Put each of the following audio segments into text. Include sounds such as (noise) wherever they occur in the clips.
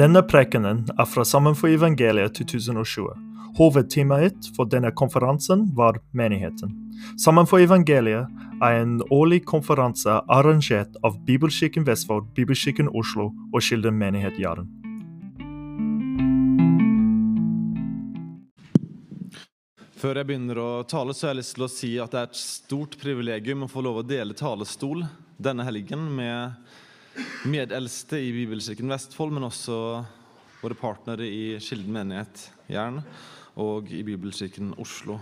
Denne prekenen er fra Sammen for evangeliet 2020. Hovedtemaet for denne konferansen var menigheten. Sammen for evangeliet er en årlig konferanse arrangert av Bibelkirken Vestfold, Bibelkirken Oslo og Kilden menighet Jaren. Før jeg begynner å tale, så har jeg lyst til å si at det er et stort privilegium å få lov å dele talestol denne helgen med medeldste i Bibelkirken Vestfold, men også våre partnere i Kilden menighet Jern og i Bibelkirken Oslo.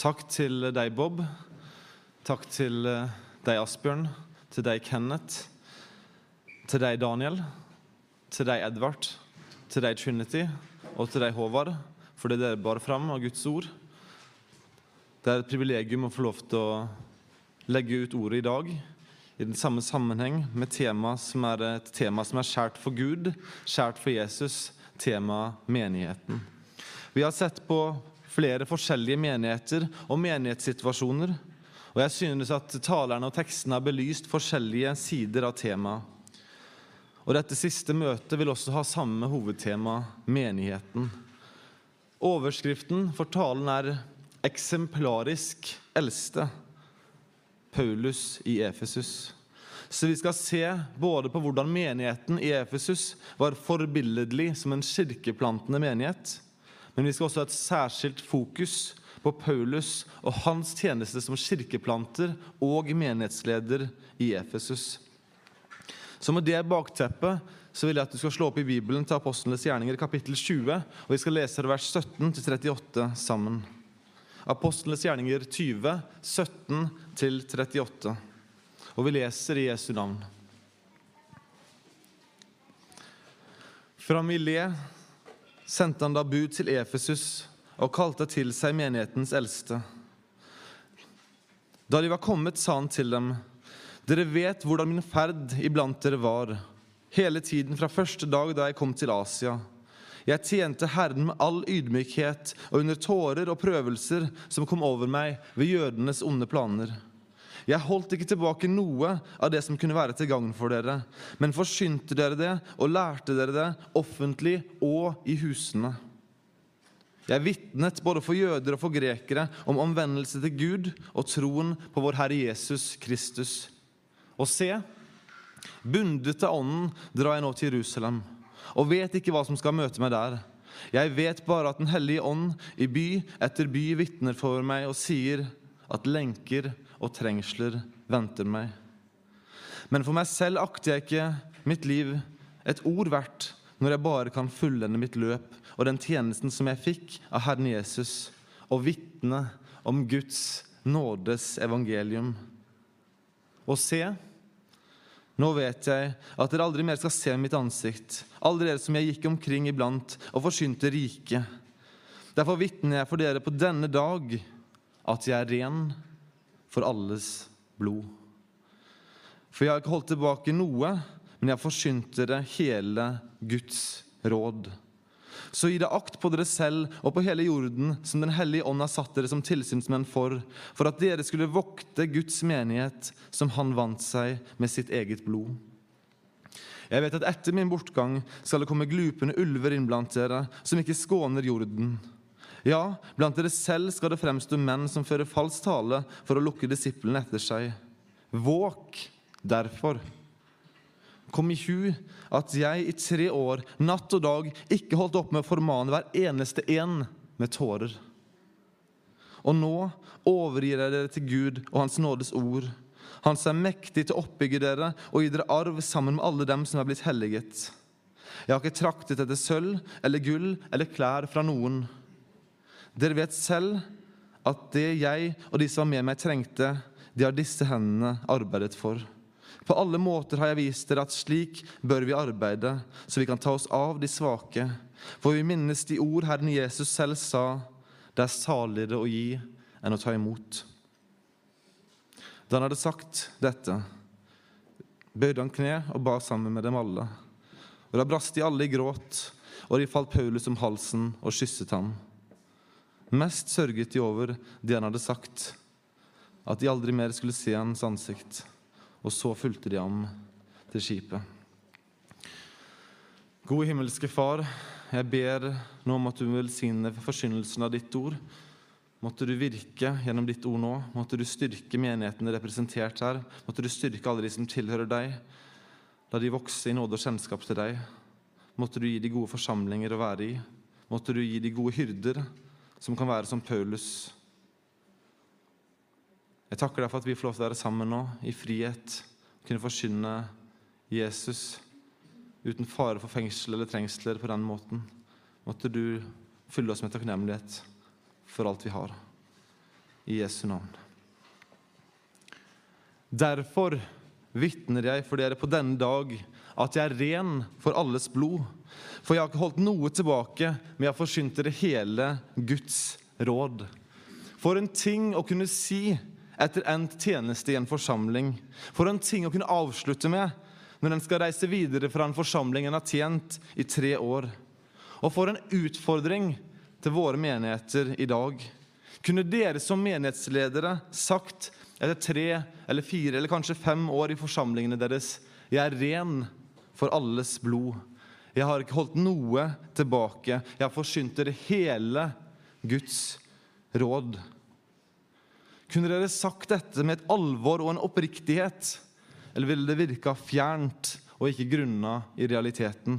Takk til deg, Bob. Takk til deg, Asbjørn. Til deg, Kenneth. Til deg, Daniel. Til deg, Edvard. Til deg, Trinity. Og til deg, Håvard, for det dere bar fram av Guds ord. Det er et privilegium å få lov til å legge ut ordet i dag i den samme sammenheng med tema som er et tema som er skjært for Gud, skjært for Jesus, tema menigheten. Vi har sett på flere forskjellige menigheter og menighetssituasjoner, og jeg synes at talerne og tekstene har belyst forskjellige sider av temaet. Og dette siste møtet vil også ha samme hovedtema menigheten. Overskriften for talen er eksemplarisk eldste, Paulus i Efesus. Så vi skal se både på hvordan menigheten i Efesus var forbilledlig som en kirkeplantende menighet, men vi skal også ha et særskilt fokus på Paulus og hans tjeneste som kirkeplanter og menighetsleder i Efesus. Så med det bakteppet så vil jeg at du skal slå opp i Bibelen til Apostlenes gjerninger, kapittel 20, og vi skal lese vers 17-38 sammen. Apostlenes gjerninger 20, 17-38. Og vi leser i Jesu navn. Fra Milé sendte han da bud til Efesus og kalte til seg menighetens eldste. Da de var kommet, sa han til dem, dere vet hvordan min ferd iblant dere var, hele tiden fra første dag da jeg kom til Asia. Jeg tjente Herren med all ydmykhet og under tårer og prøvelser som kom over meg ved jødenes onde planer. Jeg holdt ikke tilbake noe av det som kunne være til gagn for dere, men forsynte dere det og lærte dere det offentlig og i husene. Jeg vitnet både for jøder og for grekere om omvendelse til Gud og troen på vår Herre Jesus Kristus. Og se, bundet av Ånden drar jeg nå til Jerusalem og vet ikke hva som skal møte meg der. Jeg vet bare at Den hellige ånd i by etter by vitner for meg og sier at lenker og trengsler venter meg. Men for meg selv akter jeg ikke mitt liv et ord verdt når jeg bare kan fullende mitt løp og den tjenesten som jeg fikk av Herren Jesus, og vitne om Guds nådes evangelium. Og se, nå vet jeg at dere aldri mer skal se mitt ansikt, aldri dere som jeg gikk omkring iblant og forsynte riket. Derfor vitner jeg for dere på denne dag at jeg er ren for alles blod. For jeg har ikke holdt tilbake noe, men jeg har det hele Guds råd. Så gi dere akt på dere selv og på hele jorden, som Den hellige ånd har satt dere som tilsynsmenn for, for at dere skulle vokte Guds menighet, som Han vant seg med sitt eget blod. Jeg vet at etter min bortgang skal det komme glupende ulver inn blant dere, som ikke skåner jorden. Ja, blant dere selv skal det fremstå menn som fører falsk tale for å lukke disiplene etter seg. Våk derfor kom i hu at jeg i tre år, natt og dag, ikke holdt opp med å formane hver eneste en med tårer. Og nå overgir jeg dere til Gud og Hans nådes ord. Han som er mektig til å oppbygge dere og gi dere arv sammen med alle dem som er blitt helliget. Jeg har ikke traktet etter sølv eller gull eller klær fra noen. Dere vet selv at det jeg og de som var med meg, trengte, de har disse hendene arbeidet for. På alle måter har jeg vist dere at slik bør vi arbeide, så vi kan ta oss av de svake. For vi minnes de ord Herren Jesus selv sa, det er saligere å gi enn å ta imot. Da han hadde sagt dette, bøyde han kne og ba sammen med dem alle. Og Da brast de alle i gråt, og de falt Paulus om halsen og kysset ham. Mest sørget de over det han hadde sagt, at de aldri mer skulle se hans ansikt og så fulgte de ham til skipet. Gode himmelske Far, jeg ber nå om at du velsigner forkynnelsen av ditt ord. Måtte du virke gjennom ditt ord nå. Måtte du styrke menighetene representert her. Måtte du styrke alle de som tilhører deg. La de vokse i nåde og kjennskap til deg. Måtte du gi de gode forsamlinger å være i. Måtte du gi de gode hyrder, som kan være som Paulus. Jeg takker deg for at vi får lov til å være sammen nå, i frihet, kunne forkynne Jesus uten fare for fengsel eller trengsler på den måten. Måtte du fylle oss med takknemlighet for alt vi har. I Jesu navn. Derfor vitner jeg for dere på denne dag at jeg er ren for alles blod. For jeg har ikke holdt noe tilbake, men jeg har forsynt dere hele Guds råd. For en ting å kunne si etter endt tjeneste i en forsamling. For en ting å kunne avslutte med når en skal reise videre fra en forsamling en har tjent i tre år. Og for en utfordring til våre menigheter i dag. Kunne dere som menighetsledere sagt etter tre eller fire eller kanskje fem år i forsamlingene deres jeg er ren for alles blod. Jeg har ikke holdt noe tilbake. Jeg har forsynt dere hele Guds råd. Kunne dere sagt dette med et alvor og en oppriktighet, eller ville det virka fjernt og ikke grunna i realiteten?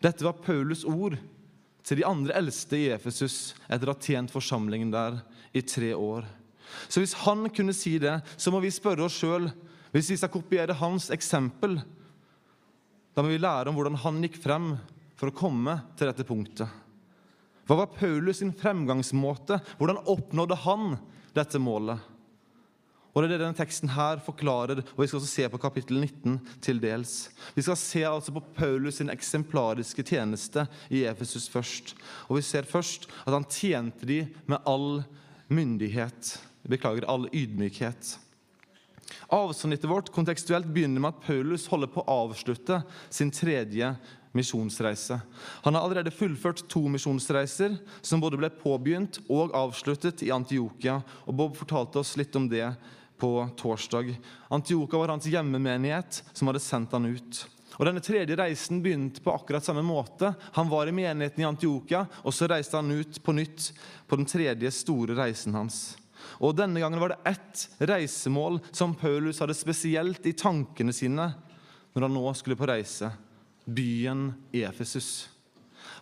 Dette var Paulus ord til de andre eldste i Efesus etter å ha tjent forsamlingen der i tre år. Så hvis han kunne si det, så må vi spørre oss sjøl Hvis vi skal kopiere hans eksempel, da må vi lære om hvordan han gikk frem for å komme til dette punktet. Hva var Paulus sin fremgangsmåte? Hvordan oppnådde han dette målet? Og Det er det denne teksten her forklarer, og vi skal også se på kapittel 19 til dels. Vi skal se altså på Paulus sin eksemplariske tjeneste i Efesus først. Og vi ser først at han tjente de med all myndighet. Beklager, all ydmykhet. Avsnittet vårt kontekstuelt begynner med at Paulus holder på å avslutte sin tredje misjonsreise. Han har allerede fullført to misjonsreiser, som både ble påbegynt og avsluttet i Antiokia. og Bob fortalte oss litt om det på torsdag. Antioka var hans hjemmemenighet som hadde sendt han ut. Og Denne tredje reisen begynte på akkurat samme måte. Han var i menigheten i Antiokia, og så reiste han ut på nytt på den tredje store reisen hans. Og Denne gangen var det ett reisemål som Paulus hadde spesielt i tankene sine når han nå skulle på reise byen Efesus.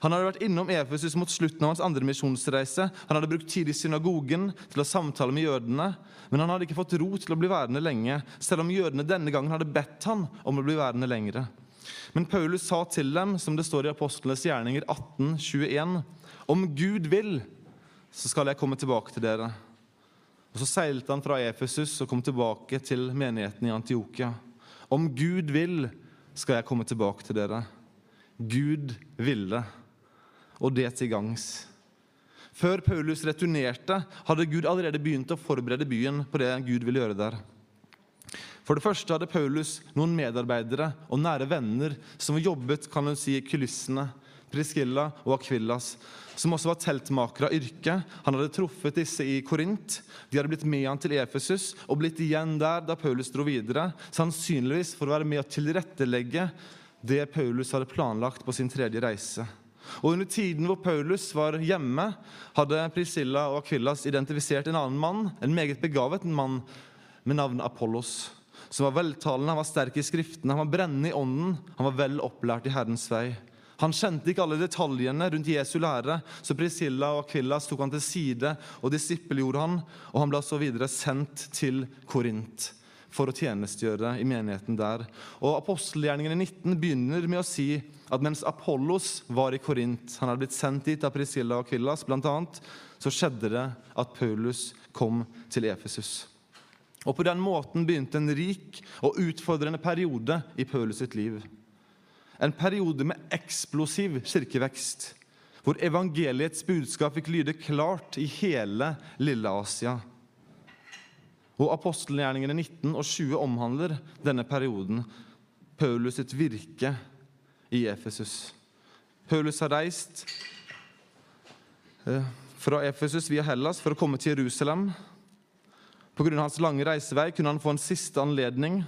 Han hadde vært innom Efesus mot slutten av hans andre misjonsreise. Han hadde brukt tid i synagogen til å samtale med jødene, men han hadde ikke fått ro til å bli værende lenge, selv om jødene denne gangen hadde bedt han om å bli værende lengre. Men Paulus sa til dem, som det står i Apostlenes gjerninger 18, 21, om Gud vil, så skal jeg komme tilbake til dere. Og Så seilte han fra Efesus og kom tilbake til menigheten i Antiokia. Om Gud vil, skal jeg komme tilbake til dere. Gud ville og det til gangs. Før Paulus returnerte, hadde Gud allerede begynt å forberede byen på det Gud ville gjøre der. For det første hadde Paulus noen medarbeidere og nære venner som jobbet kan du si, i kulissene. Priscilla og Akvillas, som også var teltmaker av yrke. Han hadde truffet disse i Korint. De hadde blitt med han til Efesus og blitt igjen der da Paulus dro videre. Sannsynligvis for å være med å tilrettelegge det Paulus hadde planlagt på sin tredje reise. Og Under tiden hvor Paulus var hjemme, hadde Priscilla og Akvillas identifisert en annen mann, en meget begavet mann med navnet Apollos, som var veltalende, han var sterk i skriftene, han var brennende i ånden, han var vel opplært i Herrens vei. Han kjente ikke alle detaljene rundt Jesu lære, så Priscilla og Akvillas tok han til side og disippelgjorde han, og han ble så videre sendt til Korint for å tjenestegjøre i menigheten der. Og Apostelgjerningene 19 begynner med å si at mens Apollos var i Korint, han hadde blitt sendt dit av Priscilla og Akvillas bl.a., så skjedde det at Paulus kom til Efesus. Og På den måten begynte en rik og utfordrende periode i Paulus sitt liv. En periode med eksplosiv kirkevekst, hvor evangeliets budskap fikk lyde klart i hele Lille Asia. Og Apostelgjerningene 19 og 20 omhandler denne perioden, Paulus sitt virke i Efesus. Paulus har reist eh, fra Efesus via Hellas for å komme til Jerusalem. Pga. hans lange reisevei kunne han få en siste anledning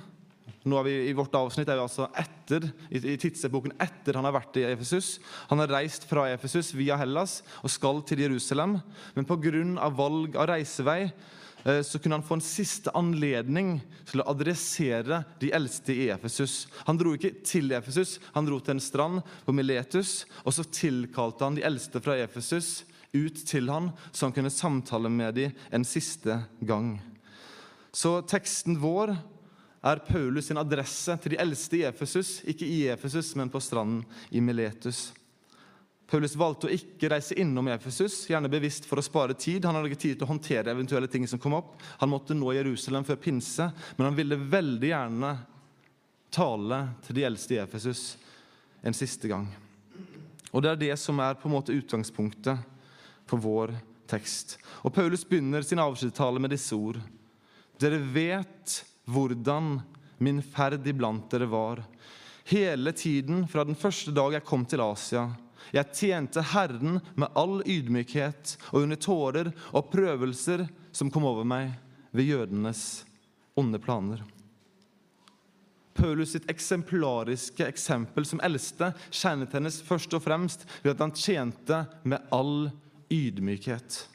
Nå er vi I vårt avsnitt er vi altså etter, i, tidsepoken etter han har vært i Efesus. Han har reist fra Efesus via Hellas og skal til Jerusalem. Men pga. valg av reisevei eh, så kunne han få en siste anledning til å adressere de eldste i Efesus. Han dro ikke til Efesus, han dro til en strand på Miletus. Og så tilkalte han de eldste fra Efesus ut til han, så han kunne samtale med dem en siste gang. Så teksten vår er Paulus sin adresse til de eldste i Efesus, ikke i Efesus, men på stranden i Miletus. Paulus valgte å ikke reise innom Efesus, gjerne bevisst for å spare tid. Han hadde ikke tid til å håndtere eventuelle ting som kom opp. Han måtte nå Jerusalem før pinse, men han ville veldig gjerne tale til de eldste i Efesus en siste gang. Og Det er det som er på en måte utgangspunktet for vår tekst. Og Paulus begynner sin avskjedstale med disse ord. Dere vet hvordan min ferd iblant dere var, hele tiden fra den første dag jeg kom til Asia. Jeg tjente Herren med all ydmykhet og under tårer og prøvelser som kom over meg ved jødenes onde planer. Paulus sitt eksemplariske eksempel som eldste kjennetegnes først og fremst ved at han tjente med all ydmykhet.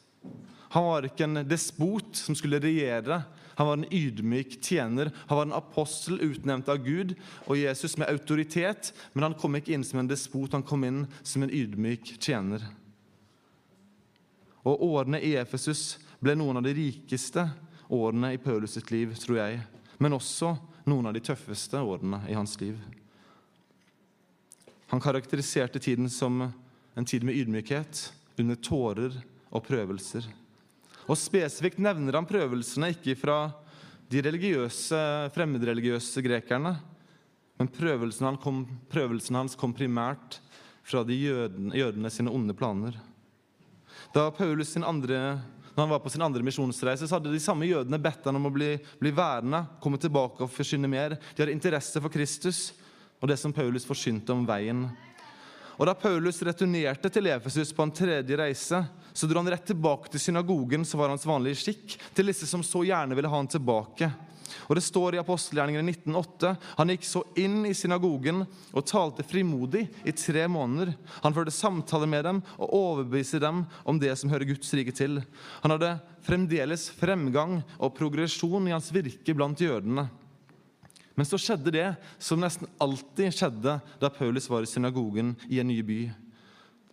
Han var ikke en despot som skulle regjere, han var en ydmyk tjener. Han var en apostel utnevnt av Gud og Jesus med autoritet, men han kom ikke inn som en despot, han kom inn som en ydmyk tjener. Og Årene i Efesus ble noen av de rikeste årene i Paulus sitt liv, tror jeg, men også noen av de tøffeste årene i hans liv. Han karakteriserte tiden som en tid med ydmykhet, under tårer og prøvelser. Og Spesifikt nevner han prøvelsene ikke fra de religiøse, fremmedreligiøse grekerne, men prøvelsen, han kom, prøvelsen hans kom primært fra de jødene, jødene sine onde planer. Da Paulus sin andre, når han var på sin andre misjonsreise, så hadde de samme jødene bedt han om å bli, bli værende, komme tilbake og forsyne mer. De hadde interesse for Kristus og det som Paulus forsynte om veien. Og Da Paulus returnerte til Efesus på en tredje reise, så dro han rett tilbake til synagogen, som var hans vanlige skikk, til disse som så gjerne ville ha han tilbake. Og Det står i apostelgjerningene 1908 han gikk så inn i synagogen og talte frimodig i tre måneder. Han førte samtaler med dem og overbeviste dem om det som hører Guds rike til. Han hadde fremdeles fremgang og progresjon i hans virke blant jødene. Men så skjedde det som nesten alltid skjedde da Paulus var i synagogen i en ny by.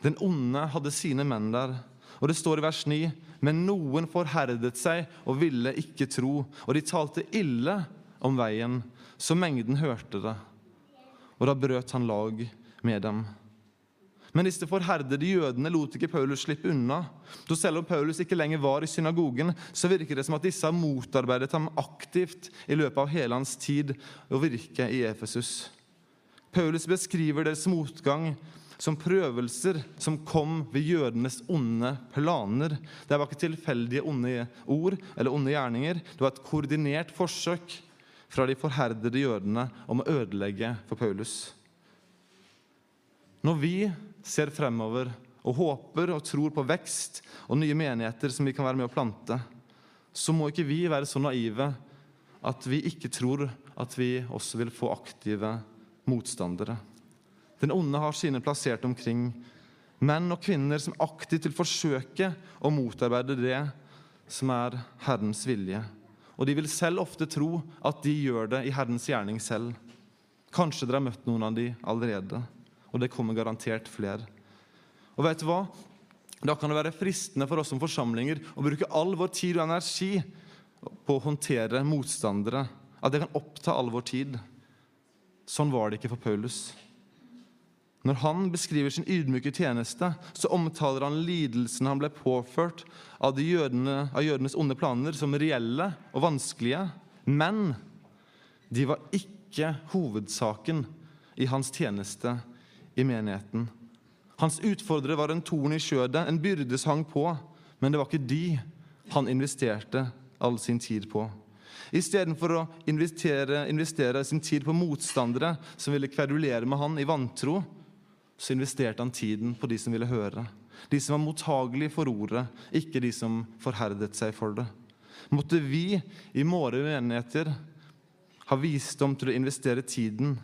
Den onde hadde sine menn der. Og det står i vers 9.: Men noen forherdet seg og ville ikke tro, og de talte ille om veien, så mengden hørte det. Og da brøt han lag med dem. Men disse forherdede jødene lot ikke Paulus slippe unna. Så selv om Paulus ikke lenger var i synagogen, så virker det som at disse har motarbeidet ham aktivt i løpet av hele hans tid å virke i Efesus. Paulus beskriver deres motgang som prøvelser som kom ved jødenes onde planer. Det var ikke tilfeldige onde ord eller onde gjerninger. Det var et koordinert forsøk fra de forherdede jødene om å ødelegge for Paulus. Når vi ser fremover og håper og tror på vekst og nye menigheter som vi kan være med å plante, så må ikke vi være så naive at vi ikke tror at vi også vil få aktive motstandere. Den onde har sine plassert omkring. Menn og kvinner som aktivt vil forsøke å motarbeide det som er Herrens vilje. Og de vil selv ofte tro at de gjør det i Herrens gjerning selv. Kanskje dere har møtt noen av de allerede, og det kommer garantert flere. Og vet du hva? Da kan det være fristende for oss som forsamlinger å bruke all vår tid og energi på å håndtere motstandere. At det kan oppta all vår tid. Sånn var det ikke for Paulus. Når han beskriver sin ydmyke tjeneste, så omtaler han lidelsen han ble påført av, de jødene, av jødenes onde planer, som reelle og vanskelige. Men de var ikke hovedsaken i hans tjeneste i menigheten. Hans utfordrere var en torn i skjødet, en byrde hang på, men det var ikke de han investerte all sin tid på. Istedenfor å investere, investere sin tid på motstandere som ville kverulere med han i vantro, så investerte han tiden på de som ville høre. De som var mottagelige for ordet, ikke de som forherdet seg for det. Måtte vi i våre menigheter ha visdom til å investere tiden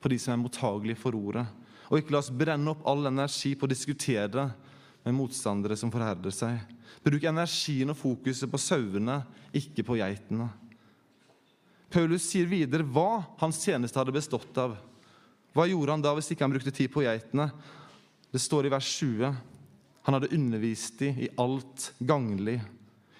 på de som er mottagelige for ordet. Og ikke la oss brenne opp all energi på å diskutere med motstandere som forherder seg. Bruk energien og fokuset på sauene, ikke på geitene. Paulus sier videre hva hans tjeneste hadde bestått av. Hva gjorde han da hvis ikke han brukte tid på geitene? Det står i vers 20. Han hadde undervist dem i alt ganglig.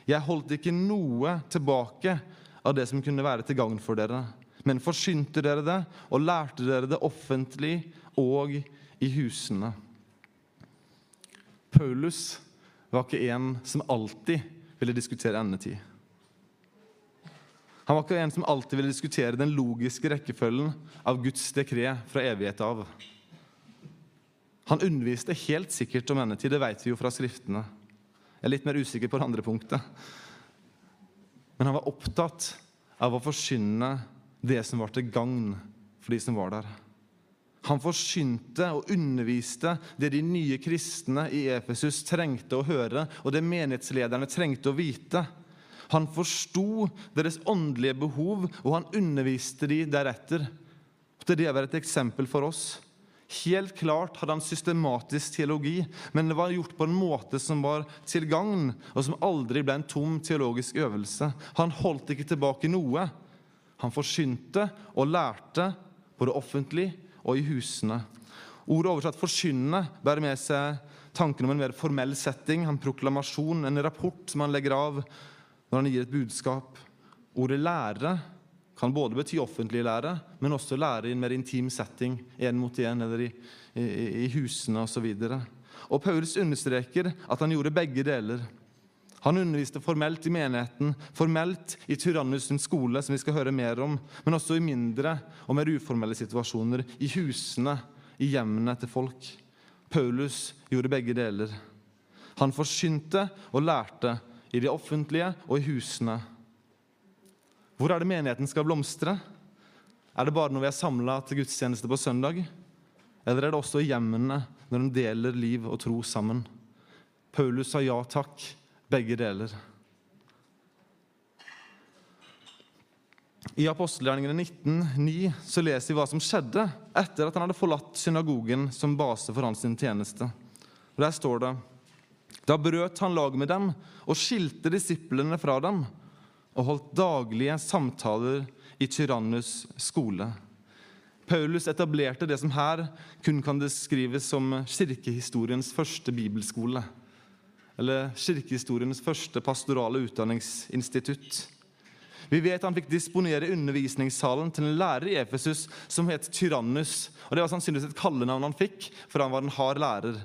Jeg holdt ikke noe tilbake av det som kunne være til gagn for dere, men forsynte dere det og lærte dere det offentlig og i husene. Paulus var ikke en som alltid ville diskutere endetid. Han var ikke en som alltid ville diskutere den logiske rekkefølgen av Guds dekret fra evighet av. Han underviste helt sikkert om endetid, det vet vi jo fra Skriftene. Jeg er litt mer usikker på det andre punktet. Men han var opptatt av å forsyne det som var til gagn for de som var der. Han forsynte og underviste det de nye kristne i Efesus trengte å høre, og det menighetslederne trengte å vite. Han forsto deres åndelige behov, og han underviste de deretter. Til det være et eksempel for oss. Helt klart hadde han systematisk teologi, men det var gjort på en måte som var til gagn, og som aldri ble en tom teologisk øvelse. Han holdt ikke tilbake noe. Han forsynte og lærte, både offentlig og i husene. Ordet oversatt 'forkynne' bærer med seg tanken om en mer formell setting, en proklamasjon, en rapport som han legger av når han gir et budskap. Ordet 'lære' kan både bety offentlig lære, men også lære i en mer intim setting, én mot én eller i, i, i husene osv. Og, og Paulus understreker at han gjorde begge deler. Han underviste formelt i menigheten, formelt i Tyrannus' skole, som vi skal høre mer om, men også i mindre og mer uformelle situasjoner, i husene, i hjemmene til folk. Paulus gjorde begge deler. Han forsynte og lærte i det offentlige og i husene. Hvor er det menigheten skal blomstre? Er det bare når vi er samla til gudstjeneste på søndag? Eller er det også i hjemmene, når de deler liv og tro sammen? Paulus sa ja takk begge deler. I apostelgjerningene 19,9 så leser vi hva som skjedde etter at han hadde forlatt synagogen som base for hans tjeneste. Og Der står det Da brøt han lag med dem og skilte disiplene fra dem og holdt daglige samtaler i Tyrannus skole. Paulus etablerte det som her kun kan beskrives som kirkehistoriens første bibelskole eller kirkehistoriens første pastorale utdanningsinstitutt. Vi vet han fikk disponere undervisningssalen til en lærer i Efesus som het Tyrannus. og Det var sannsynligvis et kallenavn han fikk, for han var en hard lærer.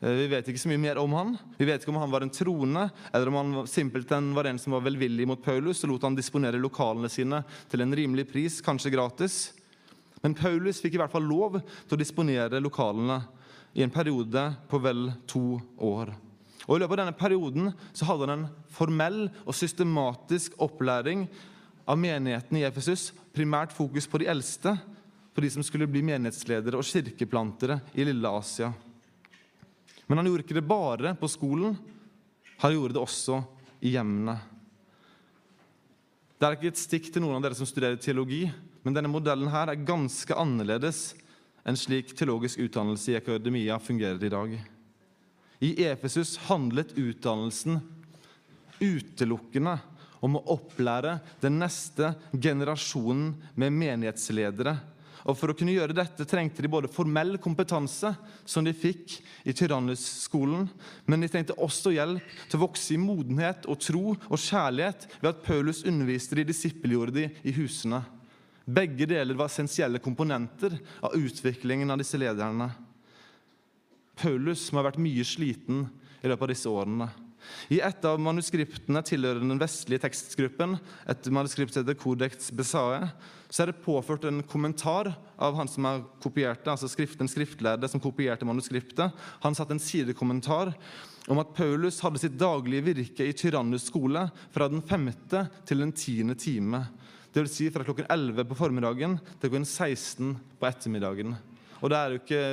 Eh, vi vet ikke så mye mer om han. Vi vet ikke om han var en troende, eller om han simpelthen var en som var velvillig mot Paulus og lot han disponere lokalene sine til en rimelig pris, kanskje gratis. Men Paulus fikk i hvert fall lov til å disponere lokalene i en periode på vel to år. Og I løpet av denne perioden så hadde han en formell og systematisk opplæring av menigheten i Efesus, primært fokus på de eldste, på de som skulle bli menighetsledere og kirkeplantere i lille Asia. Men han gjorde ikke det bare på skolen, han gjorde det også i hjemmene. Det er ikke et stikk til noen av dere som studerer teologi, men denne modellen her er ganske annerledes enn slik teologisk utdannelse i akademia fungerer i dag. I Efesus handlet utdannelsen utelukkende om å opplære den neste generasjonen med menighetsledere. Og For å kunne gjøre dette trengte de både formell kompetanse, som de fikk i Tyrannus-skolen, men de trengte også hjelp til å vokse i modenhet og tro og kjærlighet ved at Paulus underviste de disippelgjorde de i husene. Begge deler var essensielle komponenter av utviklingen av disse lederne. Paulus, som har vært mye sliten i løpet av disse årene. I et av manuskriptene tilhørende den vestlige tekstgruppen, et manuskript heter Codex Besae, så er det påført en kommentar av han som har kopiert det, altså den skriftlærde som kopierte manuskriptet. Han satte en sidekommentar om at Paulus hadde sitt daglige virke i Tyrannus skole fra den femte til den tiende time. Det vil si fra klokken 11 på formiddagen til klokken 16 på ettermiddagen. Og det er jo ikke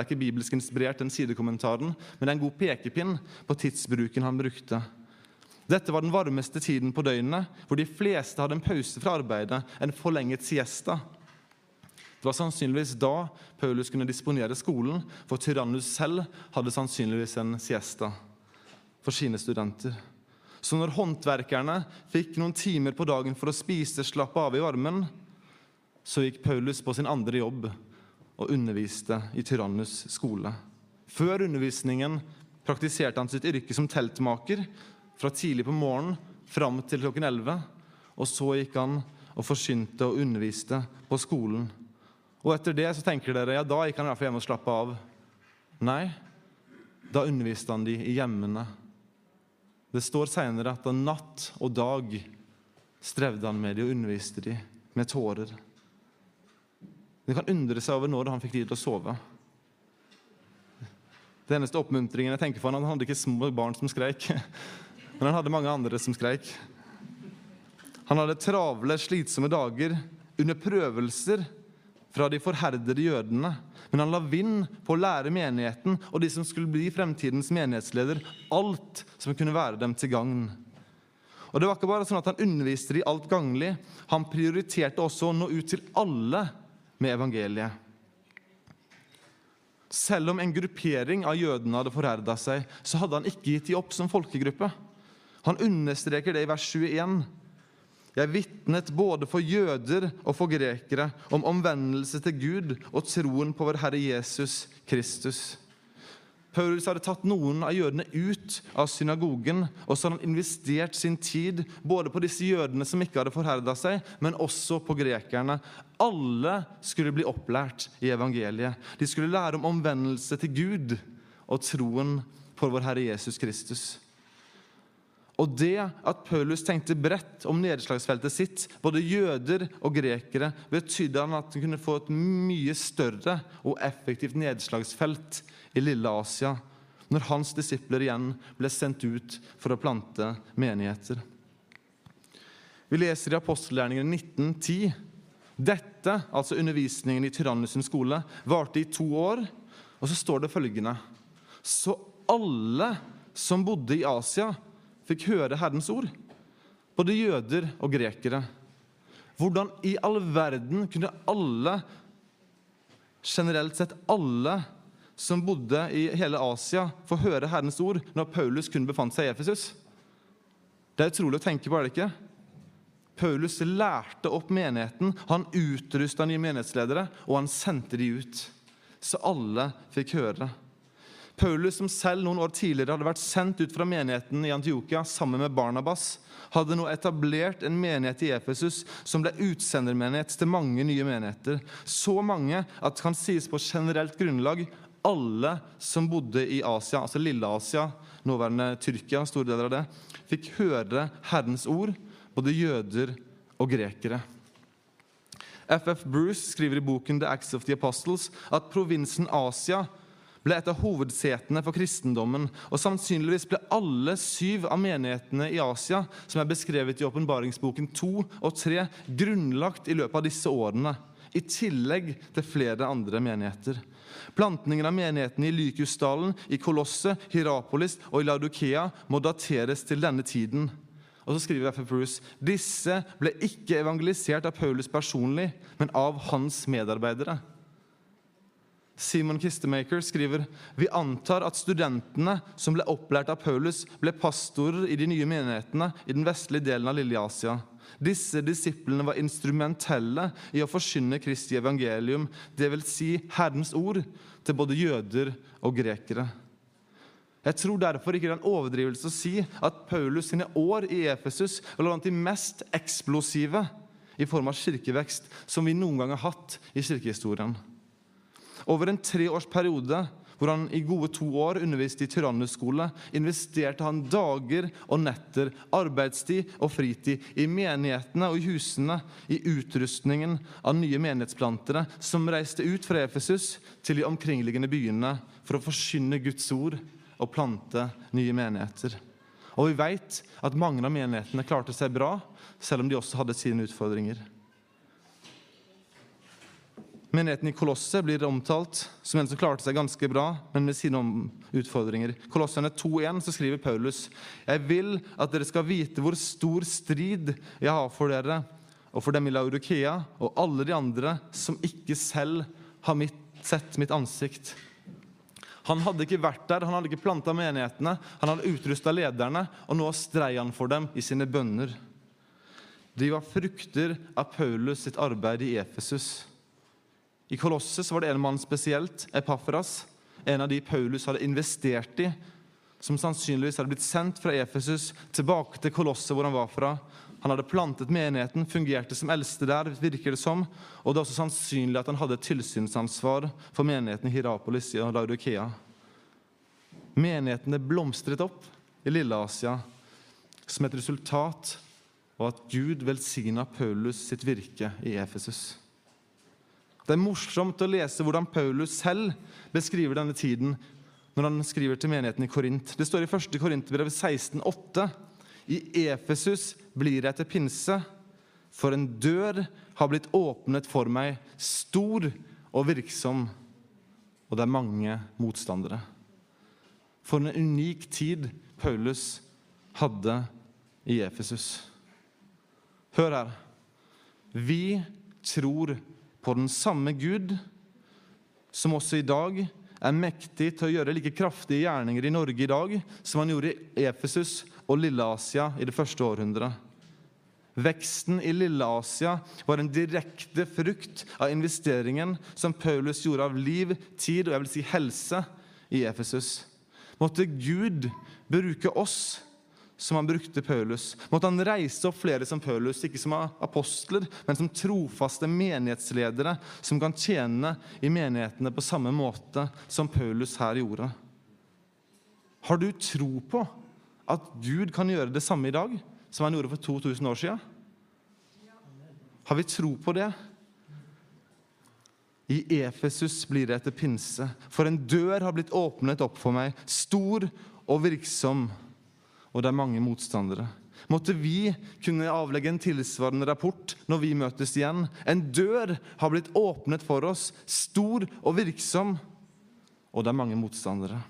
det er ikke bibelsk inspirert, den sidekommentaren, men det er en god pekepinn på tidsbruken han brukte. Dette var den varmeste tiden på døgnet, hvor de fleste hadde en pause fra arbeidet, en forlenget siesta. Det var sannsynligvis da Paulus kunne disponere skolen, for Tyrannus selv hadde sannsynligvis en siesta for sine studenter. Så når håndverkerne fikk noen timer på dagen for å spise, slappe av i varmen, så gikk Paulus på sin andre jobb og underviste i Tyrannus skole. Før undervisningen praktiserte han sitt yrke som teltmaker fra tidlig på morgenen fram til klokken 11. Og så gikk han og forsynte og underviste på skolen. Og etter det så tenker dere ja, da gikk han i hvert fall hjem og slappa av. Nei, da underviste han de i hjemmene. Det står seinere at da natt og dag strevde han med de og underviste de med tårer. De kan undre seg over når han fikk tid til å sove. Det eneste oppmuntringen jeg tenker for han, han hadde ikke små barn som skreik, (laughs) men han hadde mange andre som skreik. Han hadde travle, slitsomme dager under prøvelser fra de forherdede jødene. Men han la vind på å lære menigheten og de som skulle bli fremtidens menighetsleder, alt som kunne være dem til gagn. Og det var ikke bare sånn at Han underviste i alt ganglig, han prioriterte også å nå ut til alle med evangeliet. Selv om en gruppering av jødene hadde forherda seg, så hadde han ikke gitt de opp som folkegruppe. Han understreker det i vers 21. Jeg vitnet både for jøder og for grekere om omvendelse til Gud og troen på vår Herre Jesus Kristus. Paulus hadde tatt noen av jødene ut av synagogen, og så hadde han investert sin tid både på disse jødene som ikke hadde forherda seg, men også på grekerne. Alle skulle bli opplært i evangeliet. De skulle lære om omvendelse til Gud og troen på vår Herre Jesus Kristus. Og det at Paulus tenkte bredt om nedslagsfeltet sitt, både jøder og grekere, betydde at han kunne få et mye større og effektivt nedslagsfelt i lille Asia når hans disipler igjen ble sendt ut for å plante menigheter. Vi leser i apostelgjerningene 1910. Dette, altså undervisningen i Tyrannusen skole, varte i to år. Og så står det følgende Så alle som bodde i Asia, fikk høre Herrens ord, både jøder og grekere. Hvordan i all verden kunne alle, generelt sett alle, som bodde i hele Asia, få høre Herrens ord når Paulus kun befant seg i Efesus? Det er utrolig å tenke på, er det ikke? Paulus lærte opp menigheten, han utrusta nye menighetsledere, og han sendte de ut. Så alle fikk høre. Paulus, som selv noen år tidligere hadde vært sendt ut fra menigheten i Antiokia sammen med Barnabas, hadde nå etablert en menighet i Efesus som ble utsendermenighet til mange nye menigheter. Så mange at det kan sies på generelt grunnlag alle som bodde i Asia, altså Lille-Asia, nåværende Tyrkia, store deler av det, fikk høre Herrens ord, både jøder og grekere. FF Bruce skriver i boken The Acts of the Apostles at provinsen Asia ble et av hovedsetene for kristendommen, og sannsynligvis ble alle syv av menighetene i Asia, som er beskrevet i åpenbaringsboken 2 og 3, grunnlagt i løpet av disse årene, i tillegg til flere andre menigheter. Plantningen av menighetene i Lykusdalen, i Kolosset, Hierapolis og i Laudokea må dateres til denne tiden. Og så skriver F. Bruce disse ble ikke evangelisert av Paulus personlig, men av hans medarbeidere. Simon Kistemaker skriver vi antar at studentene som ble opplært av Paulus, ble pastorer i de nye menighetene i den vestlige delen av Lille-Asia. Disse disiplene var instrumentelle i å forkynne Kristi evangelium, dvs. Si Herrens ord, til både jøder og grekere. Jeg tror derfor ikke det er en overdrivelse å si at Paulus sine år i Efesus var blant de mest eksplosive i form av kirkevekst som vi noen gang har hatt i kirkehistorien. Over en treårsperiode hvor han i gode to år underviste i Tyrannus-skole, investerte han dager og netter, arbeidstid og fritid i menighetene og i husene, i utrustningen av nye menighetsplantere som reiste ut fra Efesus til de omkringliggende byene for å forkynne Guds ord og plante nye menigheter. Og vi vet at mange av menighetene klarte seg bra, selv om de også hadde sine utfordringer. Menigheten i Kolosset blir omtalt som en som klarte seg ganske bra, men med sine utfordringer. Kolosserne 2.1 så skriver Paulus.: Jeg vil at dere skal vite hvor stor strid jeg har for dere og for dem i Laudikea og alle de andre som ikke selv har mitt, sett mitt ansikt. Han hadde ikke vært der, han hadde ikke planta menighetene, han hadde utrusta lederne, og nå strei han for dem i sine bønner. De var frukter av Paulus sitt arbeid i Efesus. I Kolosses var det en mann spesielt, Epafras, en av de Paulus hadde investert i, som sannsynligvis hadde blitt sendt fra Efesus tilbake til Kolosset, hvor han var fra. Han hadde plantet menigheten, fungerte som eldste der, virker det som, og det er også sannsynlig at han hadde tilsynsansvar for menigheten i Hirapolis og Laudokea. Menighetene blomstret opp i Lille-Asia som et resultat av at Gud velsigna Paulus sitt virke i Efesus. Det er morsomt å lese hvordan Paulus selv beskriver denne tiden når han skriver til menigheten i Korint. Det står i 1. Korinterbrev 16,8.: I Efesus blir jeg til pinse, for en dør har blitt åpnet for meg, stor og virksom, og det er mange motstandere. For en unik tid Paulus hadde i Efesus. Hør her. Vi tror på den samme Gud som også i dag er mektig til å gjøre like kraftige gjerninger i Norge i dag som han gjorde i Efesus og Lille-Asia i det første århundret. Veksten i Lille-Asia var en direkte frukt av investeringen som Paulus gjorde av liv, tid og jeg vil si helse i Efesus. Måtte Gud bruke oss som han brukte Paulus. Måtte han reise opp flere som Paulus, ikke som apostler, men som trofaste menighetsledere som kan tjene i menighetene på samme måte som Paulus her gjorde. Har du tro på at Gud kan gjøre det samme i dag som han gjorde for 2000 år siden? Har vi tro på det? I Efesus blir det etter pinse, for en dør har blitt åpnet opp for meg, stor og virksom og det er mange motstandere. Måtte vi kunne avlegge en tilsvarende rapport når vi møtes igjen. En dør har blitt åpnet for oss, stor og virksom, og det er mange motstandere.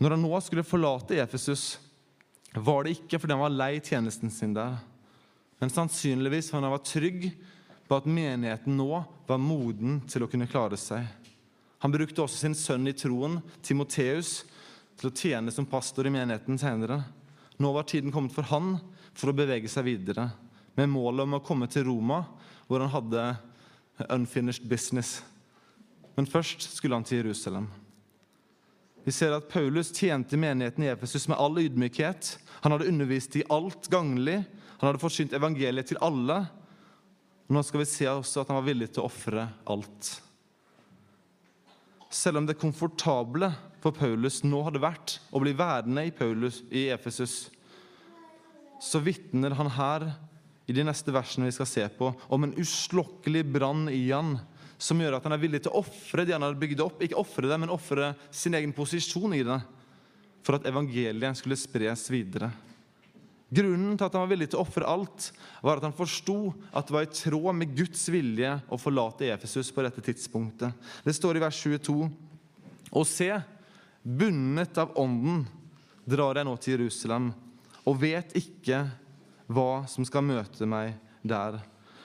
Når han nå skulle forlate Efesus, var det ikke fordi han var lei tjenesten sin der, men sannsynligvis fordi han var trygg på at menigheten nå var moden til å kunne klare seg. Han brukte også sin sønn i troen, Timoteus, til å tjene som pastor i menigheten senere. Nå var tiden kommet for han for å bevege seg videre, med målet om å komme til Roma, hvor han hadde unfinished business. Men først skulle han til Jerusalem. Vi ser at Paulus tjente menigheten i Efesus med all ydmykhet. Han hadde undervist i alt ganglig. Han hadde forsynt evangeliet til alle. Nå skal vi se også at han var villig til å ofre alt. Selv om det komfortable for Paulus nå hadde vært å bli værende i, Paulus, i Efesus, så vitner han her i de neste versene vi skal se på, om en uslokkelig brann i han som gjør at han er villig til å ofre det han hadde bygd opp. Ikke ofre det, men ofre sin egen posisjon i det, for at evangeliet skulle spres videre. Grunnen til at han var villig til å ofre alt, var at han forsto at det var i tråd med Guds vilje å forlate Efesus på dette tidspunktet. Det står i vers 22.: Og se, bundet av Ånden drar jeg nå til Jerusalem, og vet ikke hva som skal møte meg der.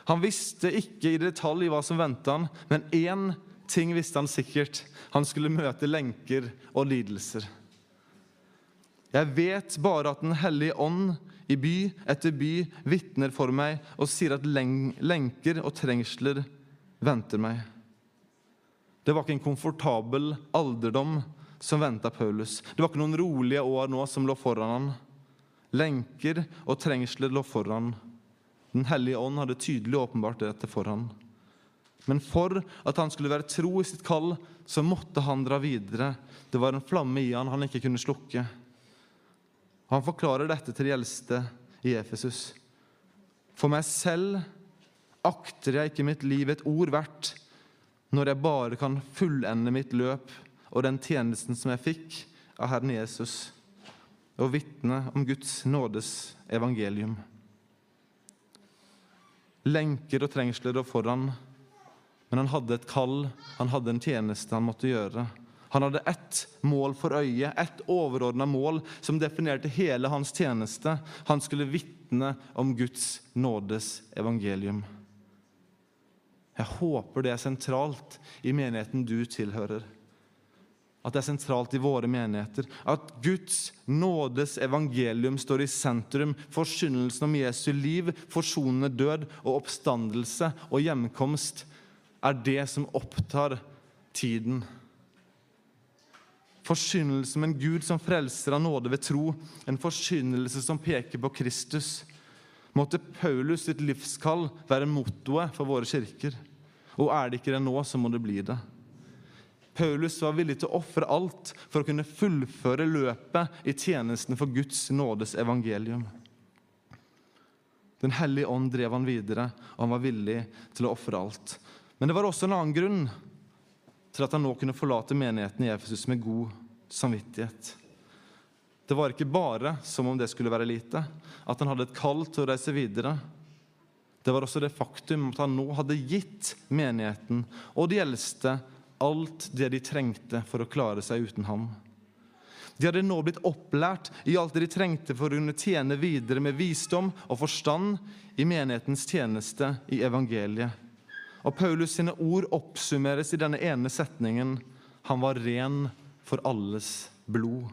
Han visste ikke i detalj hva som ventet han, men én ting visste han sikkert. Han skulle møte lenker og lidelser. Jeg vet bare at Den hellige ånd i by etter by vitner for meg og sier at lenker og trengsler venter meg. Det var ikke en komfortabel alderdom som venta Paulus. Det var ikke noen rolige år nå som lå foran han. Lenker og trengsler lå foran. Den hellige ånd hadde tydelig åpenbart dette for han. Men for at han skulle være tro i sitt kall, så måtte han dra videre. Det var en flamme i han han ikke kunne slukke. Han forklarer dette til de eldste i Efesus. For meg selv akter jeg ikke mitt liv et ord verdt når jeg bare kan fullende mitt løp og den tjenesten som jeg fikk av Herren Jesus, og vitne om Guds nådes evangelium. Lenker og trengsler og foran, Men han hadde et kall, han hadde en tjeneste han måtte gjøre. Han hadde ett mål for øyet, ett overordna mål som definerte hele hans tjeneste. Han skulle vitne om Guds nådes evangelium. Jeg håper det er sentralt i menigheten du tilhører. At det er sentralt i våre menigheter. At Guds nådes evangelium står i sentrum. Forkynnelsen om Jesu liv, forsonende død og oppstandelse og hjemkomst er det som opptar tiden. Forkynnelse om en Gud som frelser av nåde ved tro, en forkynnelse som peker på Kristus. Måtte Paulus sitt livskall være mottoet for våre kirker. Og er det ikke det nå, så må det bli det. Paulus var villig til å ofre alt for å kunne fullføre løpet i tjenesten for Guds nådes evangelium. Den hellige ånd drev han videre, og han var villig til å ofre alt. Men det var også en annen grunn til at han nå kunne forlate menigheten i Efesus med god samvittighet. Det var ikke bare, som om det skulle være lite, at han hadde et kall til å reise videre. Det var også det faktum at han nå hadde gitt menigheten og de eldste alt det de trengte for å klare seg uten ham. De hadde nå blitt opplært i alt det de trengte for å kunne tjene videre med visdom og forstand i menighetens tjeneste i evangeliet. Og Paulus sine ord oppsummeres i denne ene setningen han var ren for alles blod.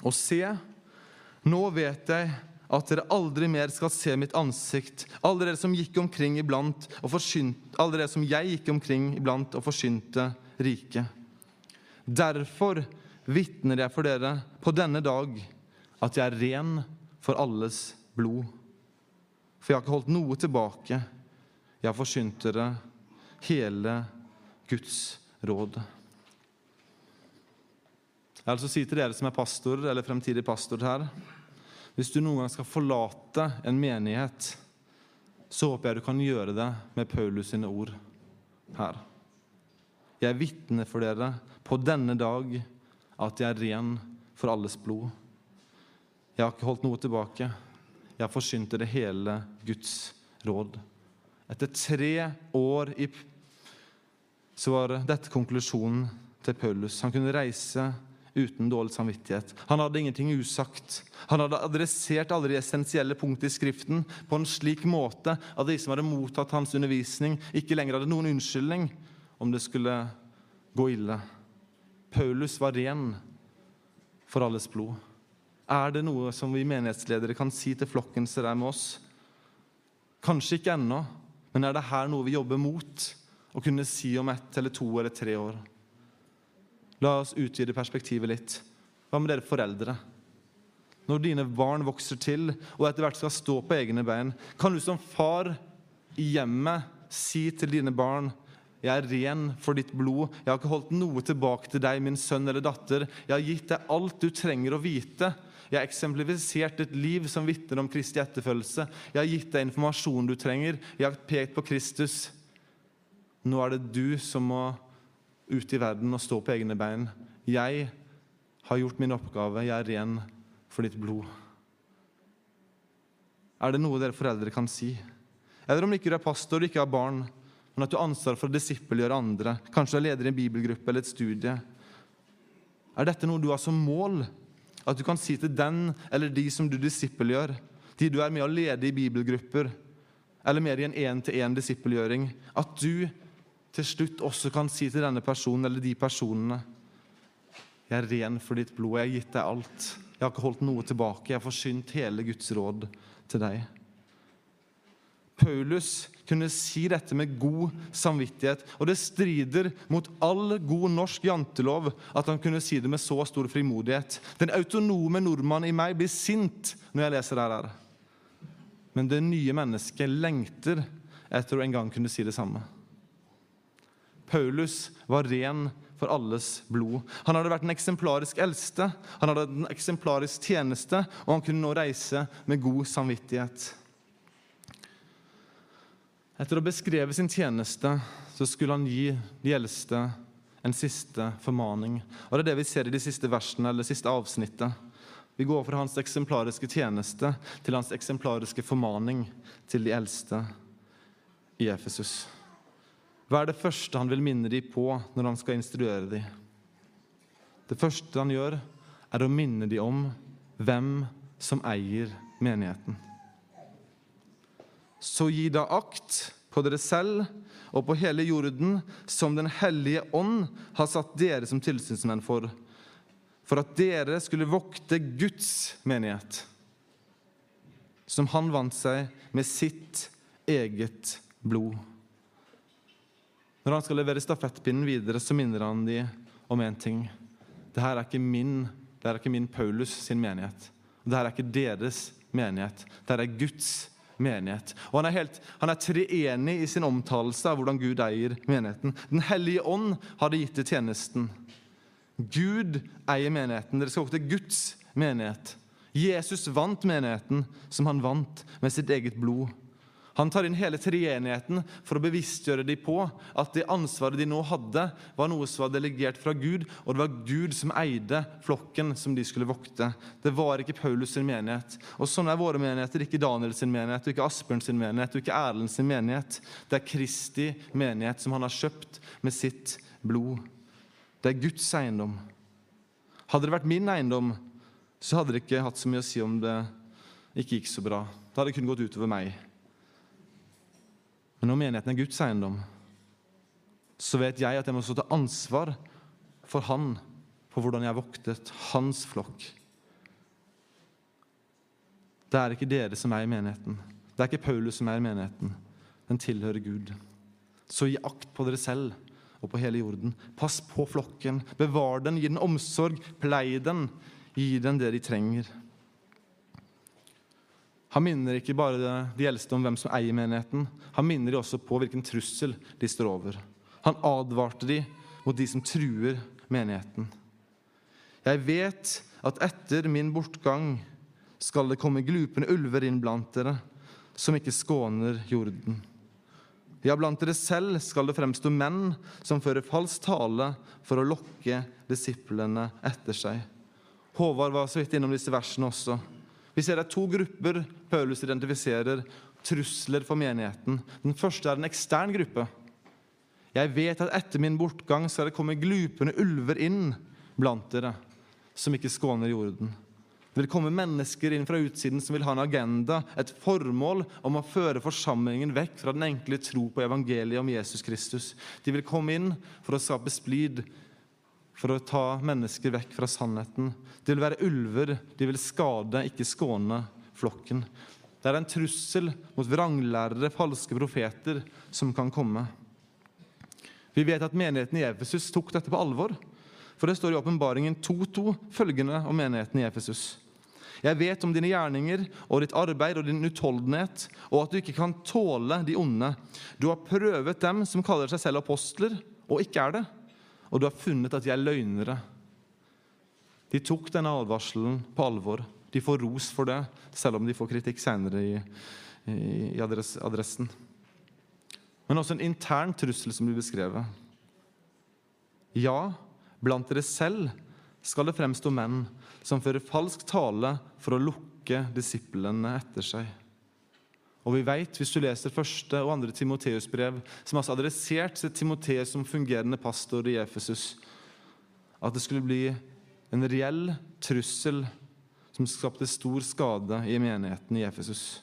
Og se, nå vet jeg at dere aldri mer skal se mitt ansikt, alle dere som gikk omkring iblant og forsynte, alle dere som jeg gikk omkring iblant og forsynte riket. Derfor vitner jeg for dere på denne dag at jeg er ren for alles blod. For jeg har ikke holdt noe tilbake. Jeg har forsynt dere hele Guds råd. Jeg vil altså si til dere som er pastor eller fremtidig pastor her hvis du noen gang skal forlate en menighet, så håper jeg du kan gjøre det med Paulus sine ord her. Jeg vitner for dere på denne dag at jeg er ren for alles blod. Jeg har ikke holdt noe tilbake. Jeg har forsynt dere hele Guds råd. Etter tre år i så var dette konklusjonen til Paulus. Han kunne reise uten dårlig samvittighet. Han hadde ingenting usagt. Han hadde adressert alle de essensielle punktene i Skriften på en slik måte at de som hadde mottatt hans undervisning, ikke lenger hadde noen unnskyldning om det skulle gå ille. Paulus var ren for alles blod. Er det noe som vi menighetsledere kan si til flokken som er med oss? Kanskje ikke ennå, men er det her noe vi jobber mot å kunne si om ett eller to eller tre år? La oss utvide perspektivet litt. Hva med dere foreldre? Når dine barn vokser til og etter hvert skal stå på egne bein, kan du som far i hjemmet si til dine barn jeg er ren for ditt blod. Jeg har ikke holdt noe tilbake til deg, min sønn eller datter. Jeg har gitt deg alt du trenger å vite. Jeg har eksemplifisert et liv som vitner om Kristi etterfølgelse. Jeg har gitt deg informasjonen du trenger. Jeg har pekt på Kristus. Nå er det du som må ute i verden og stå på egne bein. Jeg har gjort min oppgave. Jeg er ren for ditt blod. Er det noe dere foreldre kan si? Eller om ikke du er pastor og ikke har barn, men at du har ansvar for å disippelgjøre andre, kanskje du er leder i en bibelgruppe eller et studie. Er dette noe du har som mål? At du kan si til den eller de som du disippelgjør, de du er med å lede i bibelgrupper, eller mer i en én-til-én-disippelgjøring, at du til slutt også kan si til denne personen eller de personene Jeg er ren for ditt blod, jeg har gitt deg alt. Jeg har ikke holdt noe tilbake. Jeg har forsynt hele Guds råd til deg. Paulus kunne si dette med god samvittighet, og det strider mot all god norsk jantelov at han kunne si det med så stor frimodighet. Den autonome nordmannen i meg blir sint når jeg leser dette. Men det nye mennesket lengter etter å en gang kunne si det samme. Paulus var ren for alles blod. Han hadde vært en eksemplarisk eldste, han hadde en eksemplarisk tjeneste, og han kunne nå reise med god samvittighet. Etter å beskreve sin tjeneste så skulle han gi de eldste en siste formaning. Og Det er det vi ser i de siste versene, eller det siste avsnittet. Vi går fra hans eksemplariske tjeneste til hans eksemplariske formaning til de eldste. i Efesus. Hva er det første han vil minne dem på når han skal instruere dem? Det første han gjør, er å minne dem om hvem som eier menigheten. Så gi da akt på dere selv og på hele jorden, som Den hellige ånd har satt dere som tilsynsmenn for, for at dere skulle vokte Guds menighet, som han vant seg med sitt eget blod. Når han skal levere stafettpinnen videre, så minner han de om én ting. Dette er ikke min, det er ikke min Paulus sin menighet. Dette er ikke deres menighet. Dette er Guds menighet. Og Han er, helt, han er treenig i sin omtalelse av hvordan Gud eier menigheten. Den hellige ånd hadde gitt til tjenesten. Gud eier menigheten. Dere skal gå til Guds menighet. Jesus vant menigheten som han vant med sitt eget blod. Han tar inn hele treenigheten for å bevisstgjøre dem på at det ansvaret de nå hadde, var noe som var delegert fra Gud, og det var Gud som eide flokken som de skulle vokte. Det var ikke Paulus sin menighet. Og Sånn er våre menigheter. Ikke Daniel sin menighet, ikke Asbjørn sin menighet, ikke Erlend sin menighet. Det er Kristi menighet som han har kjøpt med sitt blod. Det er Guds eiendom. Hadde det vært min eiendom, så hadde det ikke hatt så mye å si om det ikke gikk så bra. Da hadde det kun gått utover meg. Men når menigheten er Guds eiendom, så vet jeg at jeg må stå til ansvar for Han, på hvordan jeg voktet hans flokk. Det er ikke dere som er i menigheten. Det er ikke Paulus som er i menigheten. Den tilhører Gud. Så gi akt på dere selv og på hele jorden. Pass på flokken. Bevar den, gi den omsorg, plei den. Gi den det de trenger. Han minner ikke bare de eldste om hvem som eier menigheten, han minner de også på hvilken trussel de står over. Han advarte de mot de som truer menigheten. Jeg vet at etter min bortgang skal det komme glupende ulver inn blant dere, som ikke skåner jorden. Ja, blant dere selv skal det fremstå menn som fører falsk tale for å lokke disiplene etter seg. Håvard var så vidt innom disse versene også. Vi ser det er to grupper Paulus identifiserer trusler for menigheten. Den første er en ekstern gruppe. Jeg vet at etter min bortgang skal det komme glupende ulver inn blant dere, som ikke skåner jorden. Det vil komme mennesker inn fra utsiden som vil ha en agenda, et formål om å føre forsamlingen vekk fra den enkle tro på evangeliet om Jesus Kristus. De vil komme inn for å skape splid, for å ta mennesker vekk fra sannheten. De vil være ulver, de vil skade, ikke skåne flokken. Det er en trussel mot vranglærere, falske profeter, som kan komme. Vi vet at menigheten i Efesus tok dette på alvor. For det står i Åpenbaringen 2.2 følgende om menigheten i Efesus. Jeg vet om dine gjerninger og ditt arbeid og din utholdenhet, og at du ikke kan tåle de onde. Du har prøvet dem som kaller seg selv apostler, og ikke er det og du har funnet at de er løgnere. De tok denne advarselen på alvor. De får ros for det, selv om de får kritikk senere i, i adressen. Men også en intern trussel som blir beskrevet. Ja, blant dere selv skal det fremstå menn som fører falsk tale for å lukke disiplene etter seg. Og vi vet, hvis du leser første og andre Timoteus-brev, som altså adressert til Timoteus som fungerende pastor i Efesus, at det skulle bli en reell trussel som skapte stor skade i menigheten i Efesus.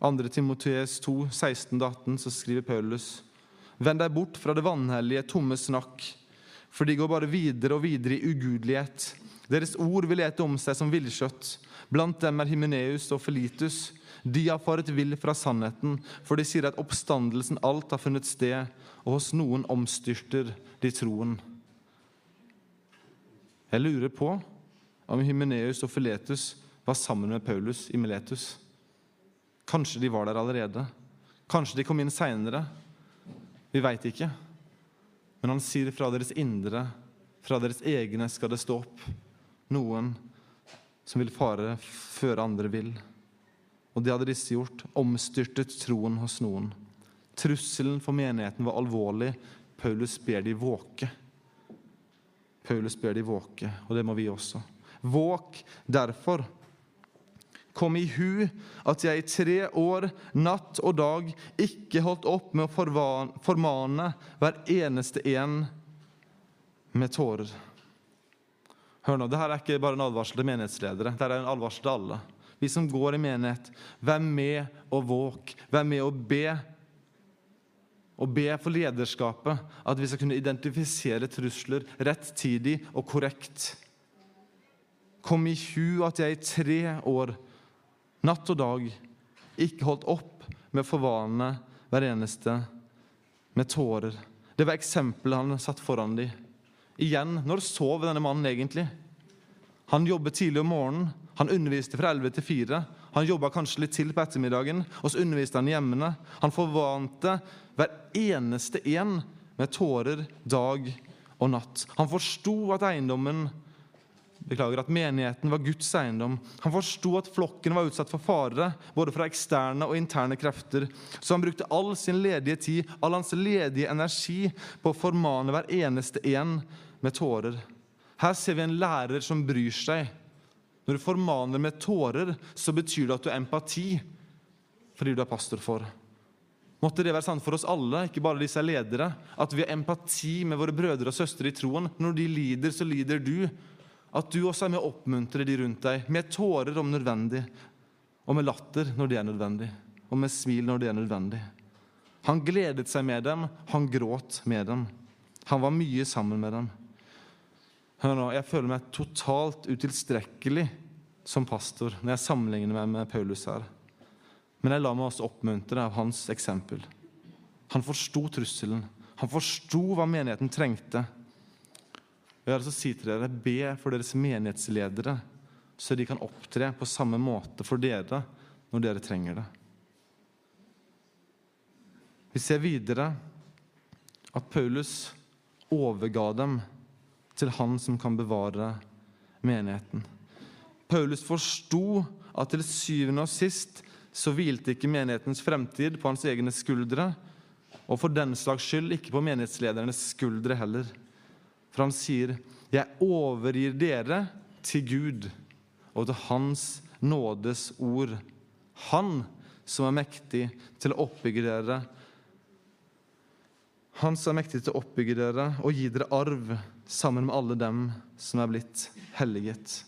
2. Timoteus 2, 16-18, så skriver Paulus.: Vend deg bort fra det vanhellige, tomme snakk, for de går bare videre og videre i ugudelighet. Deres ord vil ete om seg som villkjøtt. Blant dem er Himeneus og Felitus de har faret vill fra sannheten, for de sier at oppstandelsen alt har funnet sted, og hos noen omstyrter de troen. Jeg lurer på om Hymeneus og Filetus var sammen med Paulus i Miletus. Kanskje de var der allerede. Kanskje de kom inn seinere. Vi veit ikke. Men han sier fra deres indre, fra deres egne, skal det stå opp noen som vil fare før andre vil. Og det hadde disse gjort, omstyrtet troen hos noen. Trusselen for menigheten var alvorlig. Paulus ber de våke. Paulus ber de våke, og det må vi også. Våk derfor. Kom i hu at jeg i tre år, natt og dag, ikke holdt opp med å formane hver eneste en med tårer. Hør nå, Dette er ikke bare en advarsel til menighetsledere, dette er en advarsel til alle. Vi som går i menighet, vær med og våk, vær med og be. Og be for lederskapet, at vi skal kunne identifisere trusler rettidig og korrekt. Kom i hu at jeg i tre år natt og dag, ikke holdt opp med å forvane hver eneste med tårer. Det var eksempelet han satt foran dem. Igjen, når sov denne mannen egentlig? Han jobbet tidlig om morgenen, han underviste fra 11 til 4. Han jobba kanskje litt til på ettermiddagen, og så underviste han hjemmene. Han forvante hver eneste en med tårer dag og natt. Han forsto at eiendommen beklager, at menigheten var Guds eiendom. Han forsto at flokken var utsatt for fare, både fra eksterne og interne krefter. Så han brukte all sin ledige tid, all hans ledige energi, på å formane hver eneste en med tårer. Her ser vi en lærer som bryr seg. Når du formaner med tårer, så betyr det at du har empati fordi du er pastor for. Måtte det være sant for oss alle, ikke bare disse ledere, at vi har empati med våre brødre og søstre i troen. Når de lider, så lider du. At du også er med å oppmuntre de rundt deg, med tårer om nødvendig, og med latter når det er nødvendig, og med smil når det er nødvendig. Han gledet seg med dem, han gråt med dem. Han var mye sammen med dem. Hør nå, Jeg føler meg totalt utilstrekkelig som pastor når jeg sammenligner meg med Paulus her. Men jeg lar meg også oppmuntre av hans eksempel. Han forsto trusselen. Han forsto hva menigheten trengte. Jeg til si til dere, Be for deres menighetsledere, så de kan opptre på samme måte for dere når dere trenger det. Vi ser videre at Paulus overga dem til han som kan bevare menigheten. Paulus forsto at til syvende og sist så hvilte ikke menighetens fremtid på hans egne skuldre, og for den slags skyld ikke på menighetsledernes skuldre heller. For han sier, 'Jeg overgir dere til Gud og til Hans nådes ord'. Han som er mektig til å oppbygge dere. Han som er mektig til å oppbygge dere og gi dere arv sammen med alle dem som er blitt helliget.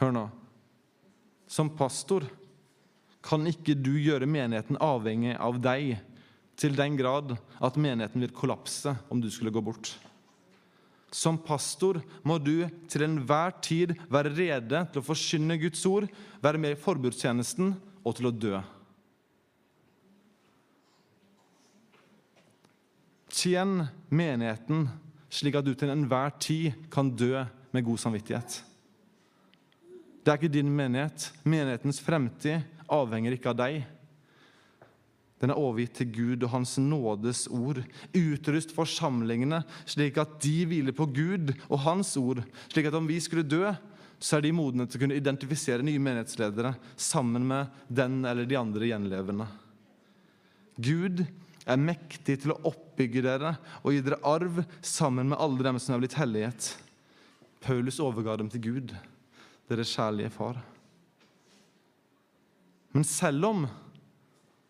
Hør nå. Som pastor kan ikke du gjøre menigheten avhengig av deg til den grad at menigheten vil kollapse om du skulle gå bort. Som pastor må du til enhver tid være rede til å forkynne Guds ord, være med i forbudstjenesten og til å dø. Tjen menigheten slik at du til enhver tid kan dø med god samvittighet. Det er ikke din menighet. Menighetens fremtid avhenger ikke av deg. Den er overgitt til Gud og Hans nådes ord. Utrust forsamlingene slik at de hviler på Gud og Hans ord, slik at om vi skulle dø, så er de modne til å kunne identifisere nye menighetsledere sammen med den eller de andre gjenlevende. Gud er mektig til å oppbygge dere og gi dere arv sammen med alle dem som er blitt hellighet. Paulus overga dem til Gud, deres kjærlige far. Men selv om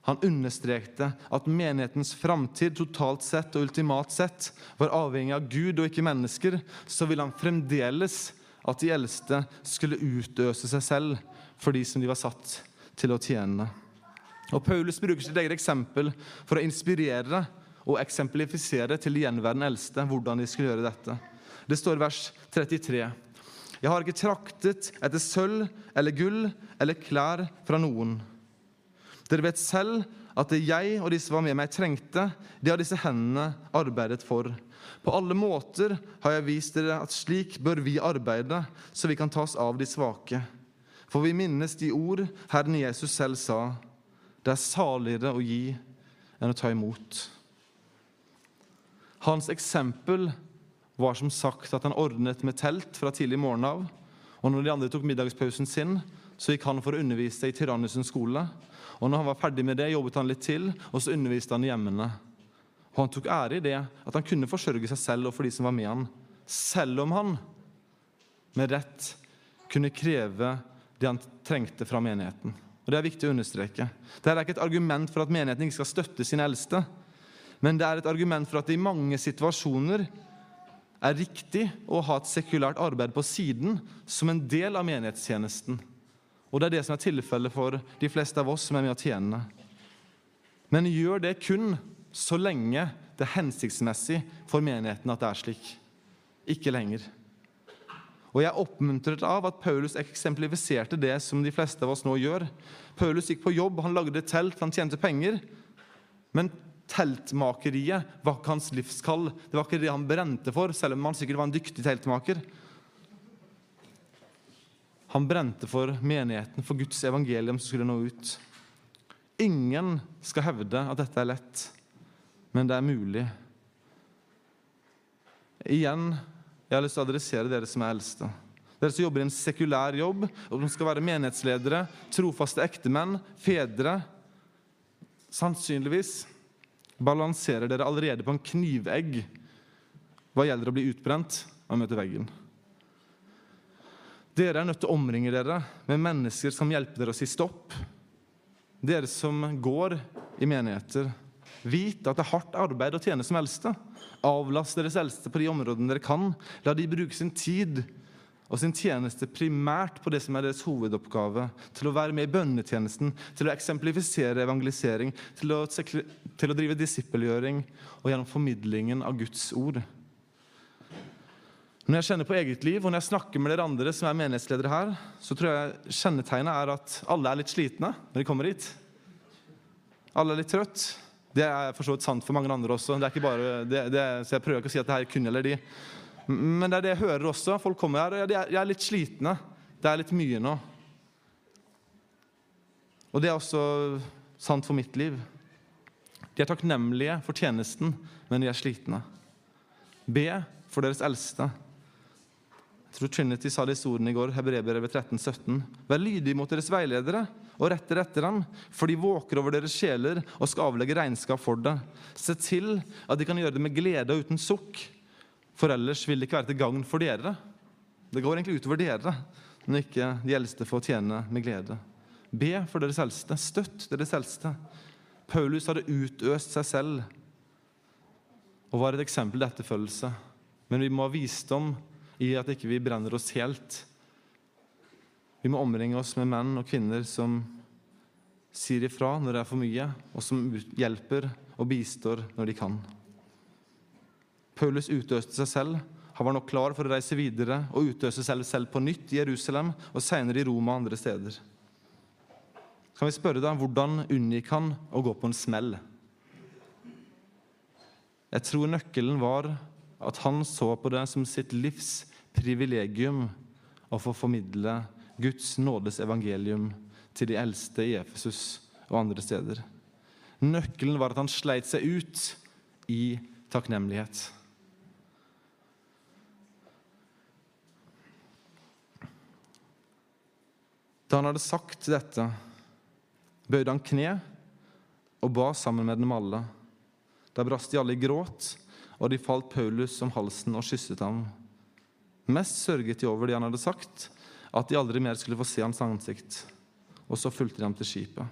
han understrekte at menighetens framtid totalt sett og ultimat sett var avhengig av Gud og ikke mennesker, så ville han fremdeles at de eldste skulle utøse seg selv for de som de var satt til å tjene. Og Paulus bruker sitt eget eksempel for å inspirere og eksemplifisere til de gjenværende eldste hvordan de skulle gjøre dette. Det står i vers 33. Jeg har ikke traktet etter sølv eller gull eller klær fra noen. Dere vet selv at det jeg og de som var med meg, trengte, det har disse hendene arbeidet for. På alle måter har jeg vist dere at slik bør vi arbeide, så vi kan tas av de svake. For vi minnes de ord Herren Jesus selv sa. Det er saligere å gi enn å ta imot. Hans eksempel var som sagt at han ordnet med telt fra tidlig morgen av. Og når de andre tok middagspausen sin, så gikk han for å undervise i Tyrannusen skole. Og når han var ferdig med det, jobbet han litt til, og så underviste han i hjemmene. Og han tok ære i det, at han kunne forsørge seg selv og for de som var med han, selv om han med rett kunne kreve det han trengte fra menigheten. Og Det er viktig å understreke. Dette er ikke et argument for at menigheten ikke skal støtte sine eldste, men det er et argument for at det i mange situasjoner er riktig å ha et sekulært arbeid på siden som en del av menighetstjenesten. Og det er det som er tilfellet for de fleste av oss som er med å tjene. Men gjør det kun så lenge det er hensiktsmessig for menigheten at det er slik. Ikke lenger. Og Jeg er oppmuntret av at Paulus eksemplifiserte det som de fleste av oss nå gjør. Paulus gikk på jobb, han lagde telt, han tjente penger. Men teltmakeriet var ikke hans livskall. Det var ikke det han brente for, selv om han sikkert var en dyktig teltmaker. Han brente for menigheten, for Guds evangelium som skulle nå ut. Ingen skal hevde at dette er lett, men det er mulig. Igjen jeg har lyst til å adressere dere som er eldste. Dere som jobber i en sekulær jobb, og som skal være menighetsledere, trofaste ektemenn, fedre. Sannsynligvis balanserer dere allerede på en knivegg hva gjelder å bli utbrent og møte veggen. Dere er nødt til å omringe dere med mennesker som hjelper dere å si stopp. Dere som går i menigheter, vit at det er hardt arbeid å tjene som eldste. Avlast deres eldste på de områdene dere kan. La de bruke sin tid og sin tjeneste primært på det som er deres hovedoppgave. Til å være med i bønnetjenesten, til å eksemplifisere evangelisering, til å, til å drive disippelgjøring og gjennom formidlingen av Guds ord. Når jeg kjenner på eget liv, og når jeg snakker med dere andre som er menighetsledere her, så tror jeg kjennetegnet er at alle er litt slitne når de kommer hit. Alle er litt trøtt. Det er for så vidt sant for mange andre også. Det er ikke bare, det, det, så jeg prøver ikke å si at det her er kun eller de. Men det er det jeg hører også. Folk kommer her, de er, de er litt slitne. Det er litt mye nå. Og det er også sant for mitt liv. De er takknemlige for tjenesten, men de er slitne. Be for deres eldste. Tror Trinity sa i ordene i går, Hebrebrevet 13, 17. Vær lydige mot deres veiledere og retter etter dem, for de våker over deres sjeler og skal avlegge regnskap for det. Se til at de kan gjøre det med glede og uten sukk, for ellers vil det ikke være til gagn for dere. Det går egentlig utover dere når ikke de eldste får tjene med glede. Be for deres eldste. Støtt deres eldste. Paulus hadde utøst seg selv og var et eksempel til etterfølgelse. Men vi må ha visdom i at ikke vi brenner oss helt vi må omringe oss med menn og kvinner som sier ifra når det er for mye, og som hjelper og bistår når de kan. Paulus utøste seg selv. Han var nok klar for å reise videre og utøse seg selv på nytt i Jerusalem og senere i Roma og andre steder. Kan vi spørre deg, Hvordan unngikk han å gå på en smell? Jeg tror nøkkelen var at han så på det som sitt livs privilegium å få formidle Guds nådes evangelium til de eldste i Efesus og andre steder. Nøkkelen var at han sleit seg ut i takknemlighet. Da han hadde sagt dette, bøyde han kne og ba sammen med dem alle. Da brast de alle i gråt, og de falt Paulus om halsen og kysset ham. Mest sørget de over det han hadde sagt, at de aldri mer skulle få se hans ansikt. Og så fulgte de ham til skipet.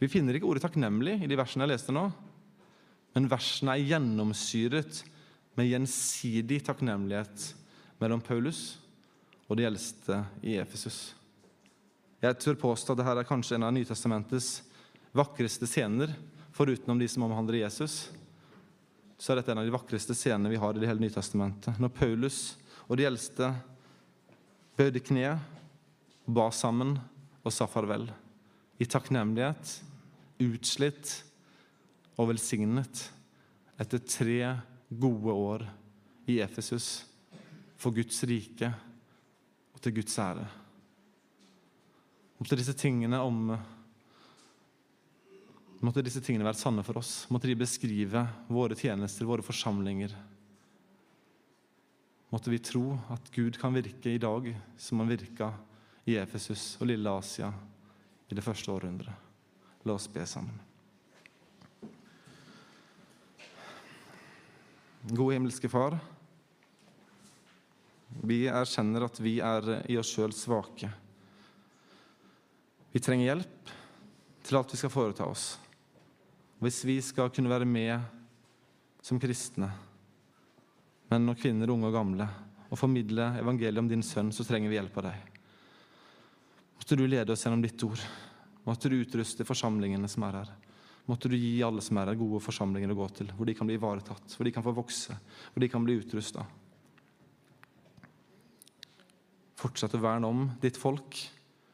Vi finner ikke ordet 'takknemlig' i de versene jeg leste nå, men versene er gjennomsyret med gjensidig takknemlighet mellom Paulus og de eldste i Efesus. Jeg tør påstå at dette er kanskje en av Nytestamentets vakreste scener, foruten om de som omhandler Jesus. Så er dette en av de vakreste scenene vi har i det hele Nytestamentet. Når Paulus og de eldste bøyde kne, ba sammen og sa farvel. I takknemlighet, utslitt og velsignet etter tre gode år i Efesus for Guds rike og til Guds ære. Måtte disse tingene om Måtte disse tingene være sanne for oss. Måtte de beskrive våre tjenester, våre forsamlinger, måtte vi tro at Gud kan virke i dag som han virka i Efesus og lille Asia i det første århundret. La oss be sammen. Gode himmelske Far. Vi erkjenner at vi er i oss sjøl svake. Vi trenger hjelp til alt vi skal foreta oss. Hvis vi skal kunne være med som kristne, menn og kvinner, unge og gamle, og formidle evangeliet om din sønn, så trenger vi hjelp av deg. Måtte du lede oss gjennom ditt ord. Måtte du utruste forsamlingene som er her. Måtte du gi alle som er her, gode forsamlinger å gå til, hvor de kan bli ivaretatt, hvor de kan få vokse, hvor de kan bli utrusta. Fortsett å verne om ditt folk.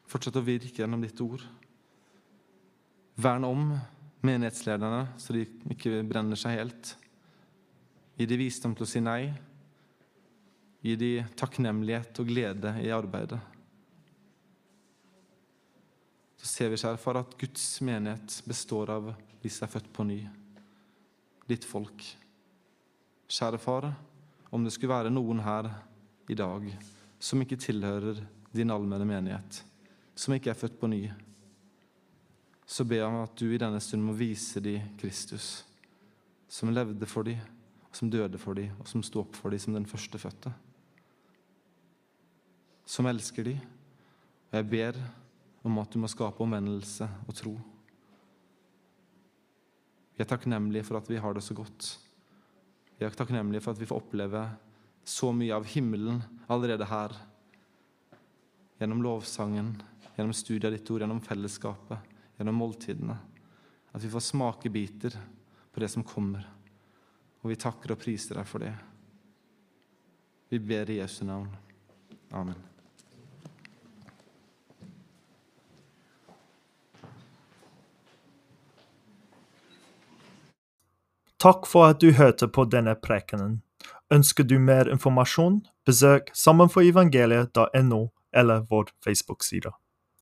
Fortsett å virke gjennom ditt ord. Vern om menighetslederne, så de ikke brenner seg helt. Gi de visdom til å si nei. Gi de takknemlighet og glede i arbeidet. Så ser vi, kjære far, at Guds menighet består av de som er født på ny. Ditt folk. Kjære far, om det skulle være noen her i dag som ikke tilhører din allmenne menighet, som ikke er født på ny, så ber jeg om at du i denne stund må vise dem Kristus, som levde for dem, som døde for dem, og som sto opp for dem som den førstefødte. Som elsker dem. Og jeg ber om at du må skape omvendelse og tro. Vi er takknemlige for at vi har det så godt. Vi er takknemlige for at vi får oppleve så mye av himmelen allerede her. Gjennom lovsangen, gjennom studiet av ditt ord, gjennom fellesskapet, gjennom måltidene. At vi får smake biter på det som kommer. Og vi takker og priser deg for det. Vi ber i Jesu navn. Amen. Takk for at du hørte på denne prekenen. Ønsker du mer informasjon, besøk sammenforevangeliet.no eller vår Facebook-side.